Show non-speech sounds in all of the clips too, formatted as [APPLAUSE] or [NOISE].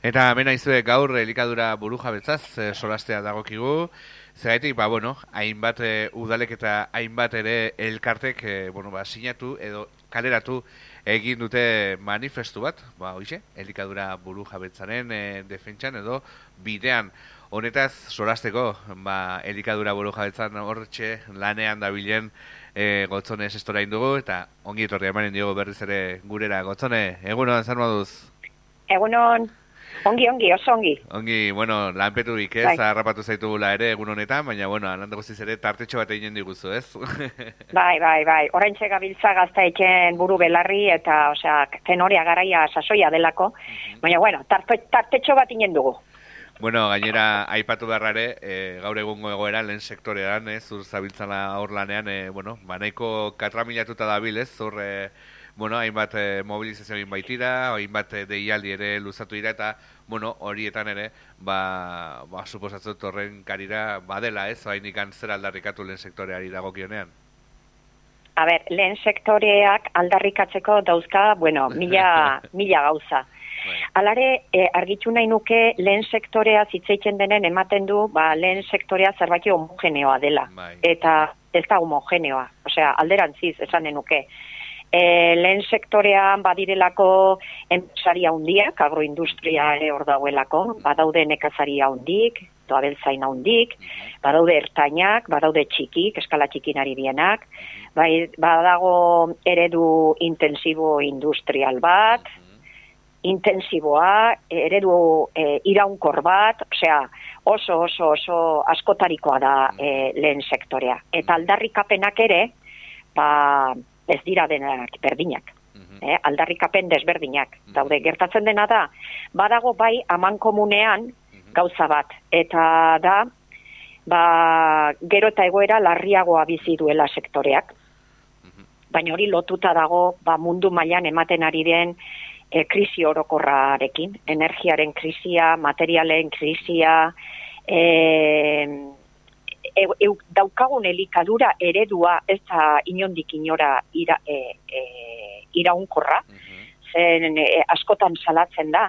Eta mena izue gaur elikadura buru jabetzaz, e, solastea dagokigu. Zeraitik, ba, bueno, hainbat e, udalek eta hainbat ere elkartek, e, bueno, ba, sinatu edo kaleratu egin dute manifestu bat, ba, hoxe, elikadura buru jabetzaren e, defentsan edo bidean. Honetaz, solasteko, ba, elikadura buru jabetzan horretxe lanean dabilen e, gotzone esestora indugu, eta ongi etorri emanen diogu berriz ere gurera. Gotzone, egunon, zan moduz? Egunon, ongi, ongi, oso ongi. Ongi, bueno, lanpetu ez, bai. harrapatu zaitu ere egun honetan, baina, bueno, alanda guztiz ere tartetxo bat egin diguzu, ez? [LAUGHS] bai, bai, bai, orain txegabiltza gazta eken buru belarri, eta, osea, tenoria garaia sasoia delako, mhm. baina, bueno, tartetxo bat egin dugu. Bueno, gainera, aipatu beharrare, e, gaur egungo egoera, lehen sektorean, ez, zur zabiltzala hor lanean, e, bueno, banaiko katramilatuta dabil, ez, zur, e, bueno, hainbat e, mobilizazio egin baitira, hainbat e, deialdi ere luzatu dira, eta, bueno, horietan ere, ba, ba suposatzen torren karira, badela, ez, hain ikan zer aldarrikatu lehen sektoreari dagokionean. A ber, lehen sektoreak aldarrikatzeko dauzka, bueno, mila, [LAUGHS] mila gauza. Alare, e, argitu nahi nuke lehen sektorea zitzeitzen denen ematen du, ba, lehen sektorea zerbait homogeneoa dela. Bai. Eta ez da homogeneoa, osea, alderantziz, esan denuke. E, lehen sektorean badirelako enpresaria hundiak, agroindustria ere hor dauelako, badaude nekazaria hundik, doabeltzaina hundik, mhm. badaude ertainak, badaude txikik, eskala txikinari bienak, bai, badago eredu intensibo industrial bat, intensiboa, eredu e, iraunkor bat, osea, oso, oso, oso askotarikoa da e, lehen sektorea. Eta aldarrikapenak ere, ba, ez dira denak berdinak. Eh, aldarrikapen desberdinak. Daude, gertatzen dena da, badago bai aman komunean gauza bat. Eta da, ba, gero eta egoera larriagoa bizi duela sektoreak. Baina hori lotuta dago, ba, mundu mailan ematen ari den, e, krisi orokorrarekin, energiaren krisia, materialen krisia, e, e, e, daukagun elikadura eredua ez da inondik inora ira, e, e, iraunkorra, mhm. zen e, askotan salatzen da,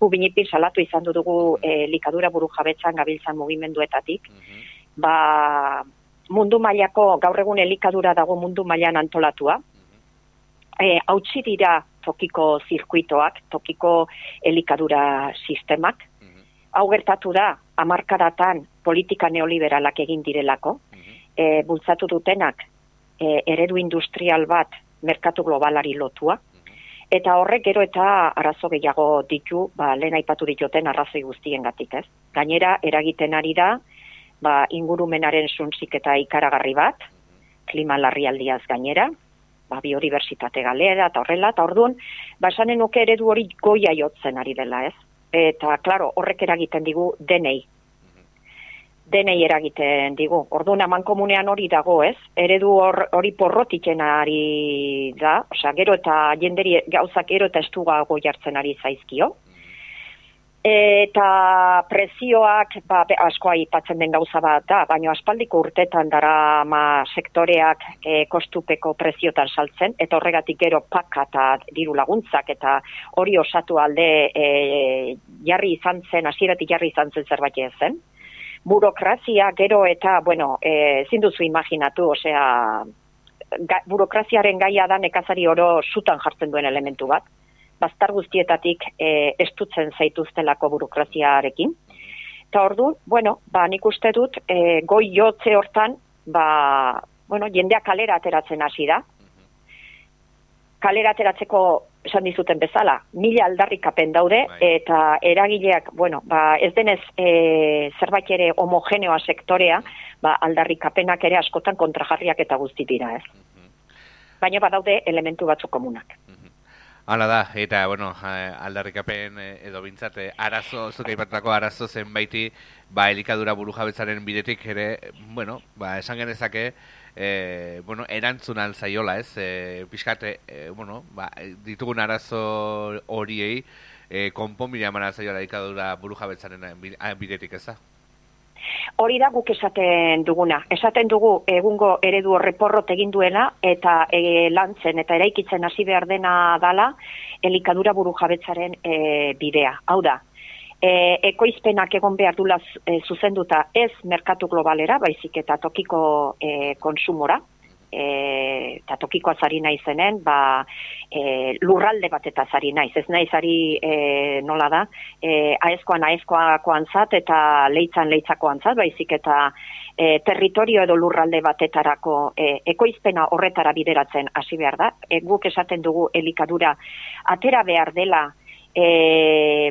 gubinipin salatu izan dugu e, elikadura buru jabetzan gabiltzan mugimenduetatik, mhm. ba, mundu mailako gaur egun elikadura dago mundu mailan antolatua, e, hautsi dira tokiko zirkuitoak, tokiko elikadura sistemak. Mm Hau gertatu da, amarkadatan politika neoliberalak egin direlako, mm bultzatu dutenak e, eredu industrial bat merkatu globalari lotua, eta horrek gero eta arazo gehiago ditu, ba, lehen aipatu dituten arrazoi guztien gatik, ez? Gainera, eragiten ari da, ba, ingurumenaren zuntzik eta ikaragarri bat, klima larrialdiaz gainera, ba, biodiversitate galera eta horrela, eta orduan, ba, esanen nuke eredu hori goia jotzen ari dela, ez? Eta, klaro, horrek eragiten digu denei. Denei eragiten digu. Orduan, aman komunean hori dago, ez? Eredu hori porrotiken ari da, osea, gero eta jenderi gauzak gero eta estuga jartzen ari zaizkio eta prezioak ba, askoa aipatzen den gauza bat da, baina aspaldiko urtetan dara ma sektoreak e, kostupeko preziotan saltzen, eta horregatik gero paka eta diru laguntzak, eta hori osatu alde e, jarri izan zen, hasieratik jarri izan zen zerbait zen. Burokrazia gero eta, bueno, e, zinduzu imaginatu, osea, ga, burokraziaren gaia da nekazari oro sutan jartzen duen elementu bat bastar guztietatik e, estutzen zaituztelako burokraziarekin. Eta ordu, bueno, ba, nik uste dut, e, goi jotze hortan, ba, bueno, jendeak kalera ateratzen hasi da. Kalera ateratzeko esan dizuten bezala, mila aldarrikapen daude, bai. eta eragileak, bueno, ba, ez denez e, zerbait ere homogeneoa sektorea, ba, aldarrikapenak ere askotan kontrajarriak eta guzti dira, ez? Baina badaude elementu batzuk komunak. Hala da, eta, bueno, aldarrikapen eh, edo bintzat, eh, arazo, zuka ipatutako arazo zenbaiti, ba, elikadura buru jabetzaren bidetik ere, bueno, ba, esan genezake, e, bueno, erantzun alzaiola, ez, e, pixkate, e, bueno, ba, ditugun arazo horiei, e, konpon bila eman alzaiola elikadura buru jabetzaren bidetik, ez da? Hori da guk esaten duguna. Esaten dugu egungo eredu horreporrot egin duela eta e, lantzen eta eraikitzen hasi behar dena dala elikadura buru jabetzaren e, bidea. Hau da, e, ekoizpenak egon behar dula e, zuzenduta ez merkatu globalera, baizik eta tokiko e, konsumora, e, eta tokikoa zari naizenen, ba, e, lurralde bat eta zari naiz, ez naiz ari e, nola da, e, aezkoan aezkoakoan zat eta leitzan leitzakoan zat, baizik eta e, territorio edo lurralde batetarako e, ekoizpena horretara bideratzen hasi behar da, e, guk esaten dugu elikadura atera behar dela, e,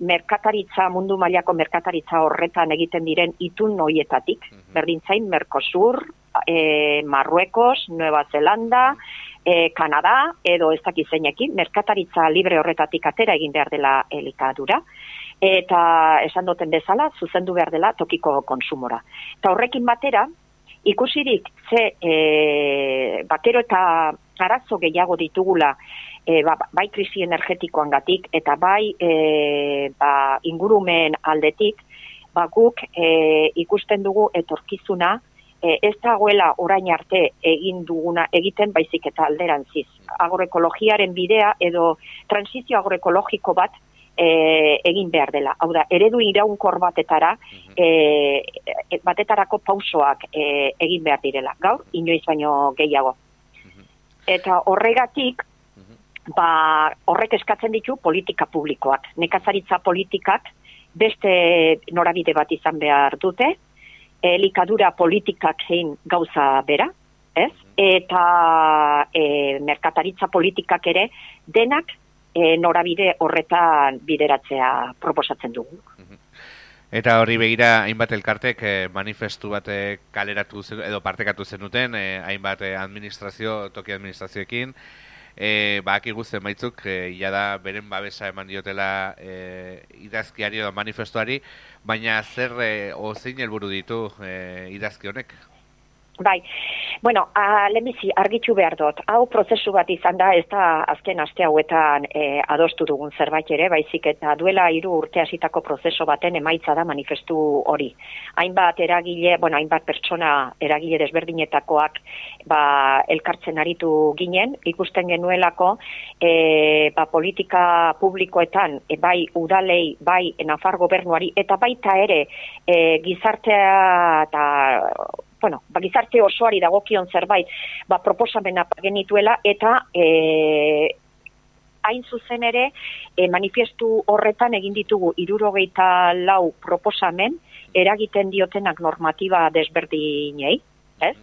merkataritza, mundu mailako merkataritza horretan egiten diren itun noietatik, mm -hmm. berdintzain Mercosur, e, Marruekos, Nueva Zelanda, e, Kanada, edo ez dakiz zeinekin, merkataritza libre horretatik atera egin behar dela elikadura, eta esan duten bezala, zuzendu behar dela tokiko konsumora. Eta horrekin batera, ikusirik ze e, bakero eta arazo gehiago ditugula e, ba, bai krisi energetikoan gatik, eta bai e, ba, ingurumen aldetik, ba, guk e, ikusten dugu etorkizuna, e, ez dagoela orain arte egin duguna egiten baizik eta alderantziz. Agroekologiaren bidea edo transizio agroekologiko bat e, egin behar dela. Hau da, eredu iraunkor batetara, e, batetarako pausoak e, egin behar direla. Gaur, inoiz baino gehiago. Eta horregatik, ba, horrek eskatzen ditu politika publikoak. Nekazaritza politikak beste norabide bat izan behar dute, elikadura politikak zein gauza bera, ez? Eta e, merkataritza politikak ere denak e, norabide horretan bideratzea proposatzen dugu. Eta hori begira, hainbat elkartek eh, manifestu bat kaleratu zen, edo partekatu zenuten, eh, hainbat administrazio, toki administrazioekin, e, ba, aki guztien baitzuk, e, da, beren babesa eman diotela e, idazkiari edo manifestuari, baina zer e, ozein helburu ditu e, idazki honek? Bai, bueno, lehenbizi argitxu behar dut. Hau prozesu bat izan da, ez da azken aste hauetan e, adostu dugun zerbait ere, baizik eta duela hiru urte hasitako prozeso baten emaitza da manifestu hori. Hainbat eragile, bueno, hainbat pertsona eragile desberdinetakoak ba, elkartzen aritu ginen, ikusten genuelako e, ba, politika publikoetan, e, bai udalei, bai nafar gobernuari, eta baita ere e, gizartea eta bueno, ba, gizarte osoari dagokion zerbait, ba, proposamena genituela, eta e, hain zuzen ere, e, manifestu horretan egin ditugu irurogeita lau proposamen, eragiten diotenak normatiba desberdinei, ez?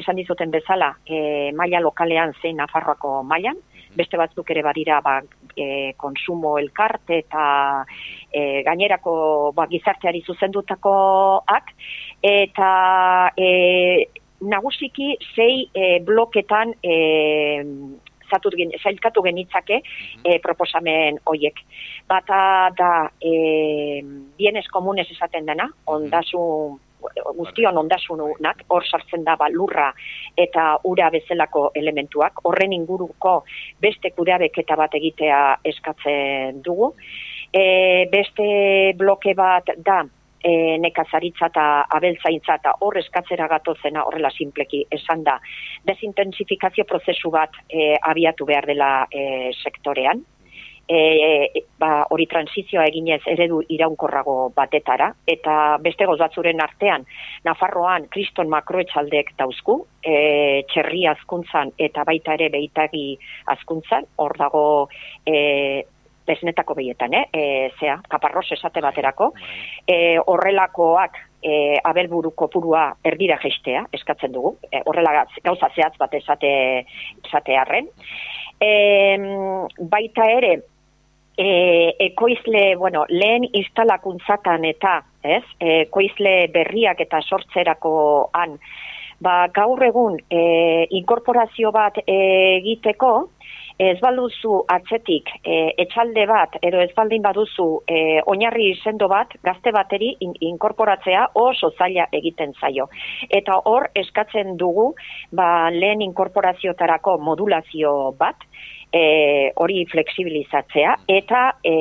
Esan dizuten bezala, e, maila lokalean zein Nafarroako mailan, beste batzuk ere badira ba, e, konsumo elkarte eta e, gainerako ba, gizarteari zuzendutakoak eta e, nagusiki sei e, bloketan e, zatut gen, zailkatu genitzake e, proposamen hoiek. Bata da e, bienes komunes esaten dena, mhm. ondasun guztion ondasunak, hor sartzen da lurra eta ura bezalako elementuak, horren inguruko beste kudeabeketa bat egitea eskatzen dugu. E, beste bloke bat da, e, nekazaritza eta abeltzaintza eta hor eskatzera gatozena horrela simpleki esan da desintensifikazio prozesu bat e, abiatu behar dela e, sektorean e, ba, hori transizioa eginez eredu iraunkorrago batetara, eta beste gozatzuren artean, Nafarroan kriston makroetxaldek dauzku, e, txerri azkuntzan eta baita ere behitagi azkuntzan, hor dago e, besnetako behietan, eh? e, zea, kaparros esate baterako, e, horrelakoak e, abelburuko purua erdira geistea, eskatzen dugu, e, horrela gauza zehatz bat esate, esate arren. E, baita ere, e, ekoizle, bueno, lehen instalakuntzatan eta, ez, ekoizle berriak eta sortzerakoan, ba, gaur egun e, inkorporazio bat egiteko, ez balduzu atzetik e, etxalde bat, edo ez baldin baduzu e, oinarri sendo bat, gazte bateri inkorporatzea oso zaila egiten zaio. Eta hor eskatzen dugu ba, lehen inkorporaziotarako modulazio bat, e, hori fleksibilizatzea eta e,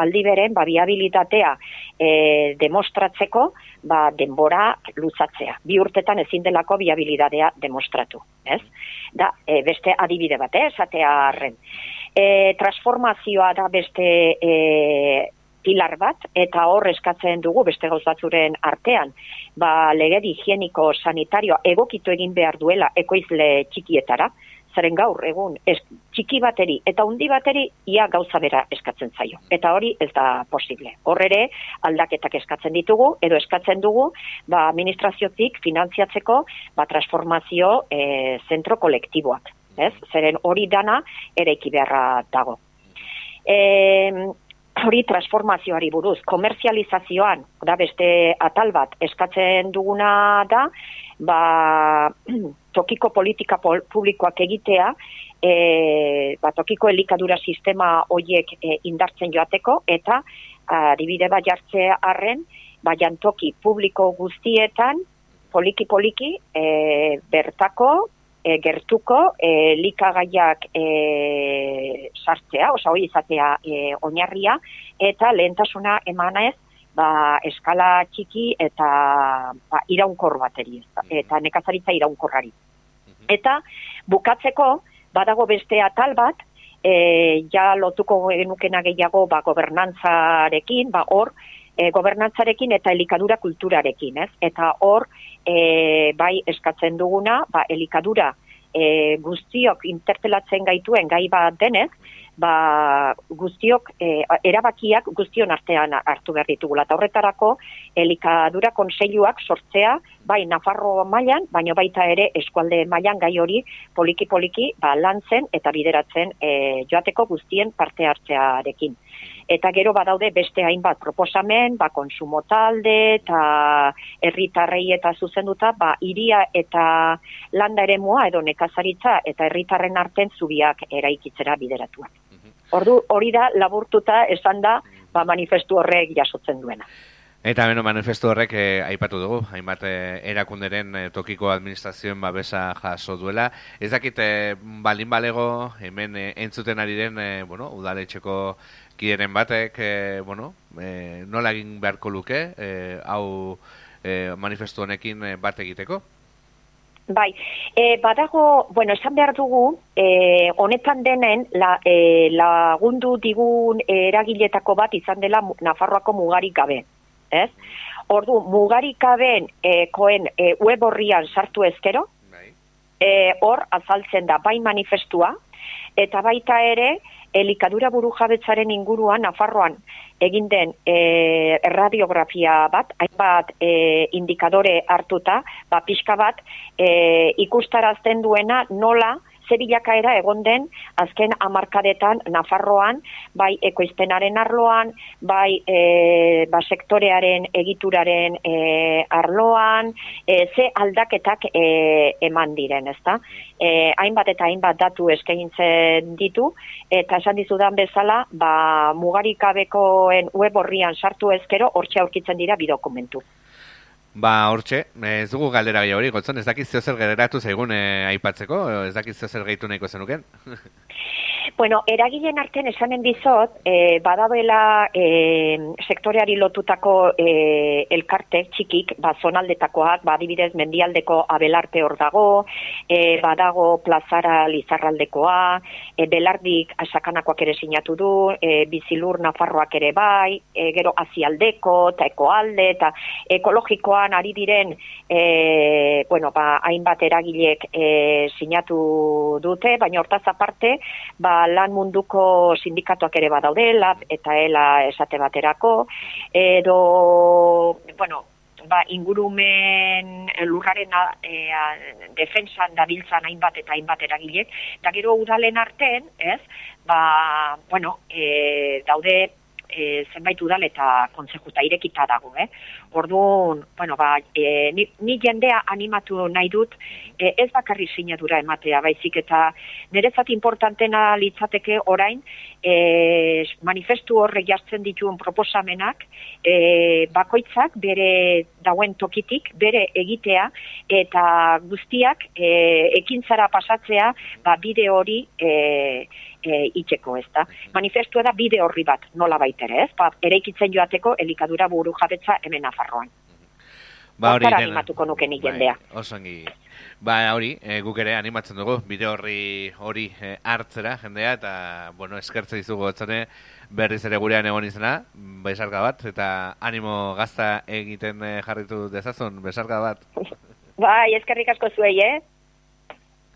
aldi beren ba, biabilitatea e, demostratzeko ba, denbora luzatzea. Bi urtetan ezin delako biabilitatea demostratu. Ez? Da, e, beste adibide bat, eh, esatea arren. E, transformazioa da beste e, pilar bat, eta hor eskatzen dugu beste gauz batzuren artean, ba, legedi higieniko sanitario egokitu egin behar duela ekoizle txikietara, zaren gaur egun ez, txiki bateri eta undi bateri ia gauza bera eskatzen zaio. Eta hori ez da posible. Horrere aldaketak eskatzen ditugu edo eskatzen dugu ba, administraziotik finantziatzeko ba, transformazio e, zentro kolektiboak. Ez? Zeren hori dana ere beharra dago. E, hori transformazioari buruz, komerzializazioan, da beste atal bat, eskatzen duguna da, ba, [CLEARS THROAT] tokiko politika publikoak egitea, e, ba, tokiko elikadura sistema hoiek e, indartzen joateko, eta adibide bat jartzea arren, ba, jantoki publiko guztietan, poliki-poliki, e, bertako, e, gertuko, e, likagaiak e, sartzea, osa hori izatea e, oinarria, eta lehentasuna emanez, ba, eskala txiki eta ba, iraunkor bateri, mhm. eta nekazaritza iraunkorrari. Mhm. Eta bukatzeko, badago beste atal bat, e, ja lotuko genukena gehiago ba, gobernantzarekin, ba, hor, e, gobernantzarekin eta elikadura kulturarekin, ez? Eta hor, e, bai eskatzen duguna, ba, elikadura e, guztiok interpelatzen gaituen gai bat denez, ba, guztiok e, erabakiak guztion artean hartu behar ditugula. Eta horretarako, elikadura konseiluak sortzea, bai Nafarro mailan, baino baita ere eskualde mailan gai hori poliki-poliki ba, lantzen eta bideratzen e, joateko guztien parte hartzearekin. Eta gero badaude beste hainbat proposamen, ba, konsumo talde eta herritarrei eta zuzenduta, ba, iria eta landa ere mua edo nekazaritza eta herritarren arten zubiak eraikitzera bideratuak. Ordu hori da laburtuta esan da ba, manifestu horrek jasotzen duena. Eta beno manifestu horrek eh, aipatu dugu, hainbat eh, erakunderen eh, tokiko administrazioen babesa jaso duela. Ez dakit eh, balin balego hemen eh, entzuten ari den eh, bueno, udaletxeko kideren batek, e, bueno, e, nola egin beharko luke, e, hau e, manifestu honekin bat egiteko? Bai, e, badago, bueno, esan behar dugu, e, honetan denen la, e, lagundu digun eragiletako bat izan dela Nafarroako mugarik gabe, ez? Ordu, mugarik gaben e, koen e, web horrian sartu ezkero, bai. e, hor azaltzen da bai manifestua, eta baita ere, elikadura buru jabetzaren inguruan, Nafarroan, egin den e, radiografia bat, hainbat e, indikadore hartuta, ba, pixka bat, e, ikustarazten duena nola, ze bilakaera egon den azken amarkadetan Nafarroan, bai ekoizpenaren arloan, bai e, ba sektorearen egituraren e, arloan, e, ze aldaketak e, eman diren, ezta? E, hainbat eta hainbat datu eskaintzen ditu, eta esan dizudan bezala, ba, mugarikabekoen web horrian sartu ezkero, hortxe aurkitzen dira bidokumentu. Ba, hortxe, ez dugu galdera gehiago hori, gotzon, ez dakiz zer gereratu zaigun eh, aipatzeko, ez dakiz zer gehitu nahiko zenuken? [LAUGHS] bueno, eragilen artean esanen dizot, e, badabela e, sektoreari lotutako e, elkarte txikik, ba, zonaldetakoak, ba, dibidez, mendialdeko abelarte hor dago, e, badago plazara lizarraldekoa, e, belardik asakanakoak ere sinatu du, e, bizilur nafarroak ere bai, e, gero azialdeko, eta ekoalde, eta ekologikoa ari diren e, bueno, ba, hainbat eragilek e, sinatu dute, baina hortaz aparte, ba, lan munduko sindikatuak ere badaude, lab eta ela esate baterako, edo, bueno, ba, ingurumen lurraren e, defensan dabiltzan hainbat eta hainbat eragilek, eta gero udalen arten, ez, ba, bueno, e, daude e, zenbait udal eta kontzejuta irekita dago, eh? Orduan, bueno, ba, e, ni, ni jendea animatu nahi dut, e, ez bakarri sinadura ematea, baizik eta nerezat importantena litzateke orain, e, manifestu horre jartzen dituen proposamenak, e, bakoitzak bere dauen tokitik, bere egitea, eta guztiak e, ekintzara pasatzea, ba, bide hori e, e, itxeko, ez da. Manifestua da bide horri bat, nola baitere, ez? Ba, ere ikitzen joateko elikadura buru jabetza hemen afarroan. Ba, hori, animatuko nuke nik jendea. Bai, osongi. Ba, hori, e, guk ere animatzen dugu, bideo horri hori e, hartzera jendea, eta, bueno, eskertze dizugu otzane, berriz ere gurean egon izena, besarka bat, eta animo gazta egiten e, jarritu dezazun, besarka bat. [LAUGHS] Bai, eskerrik asko zuei, eh?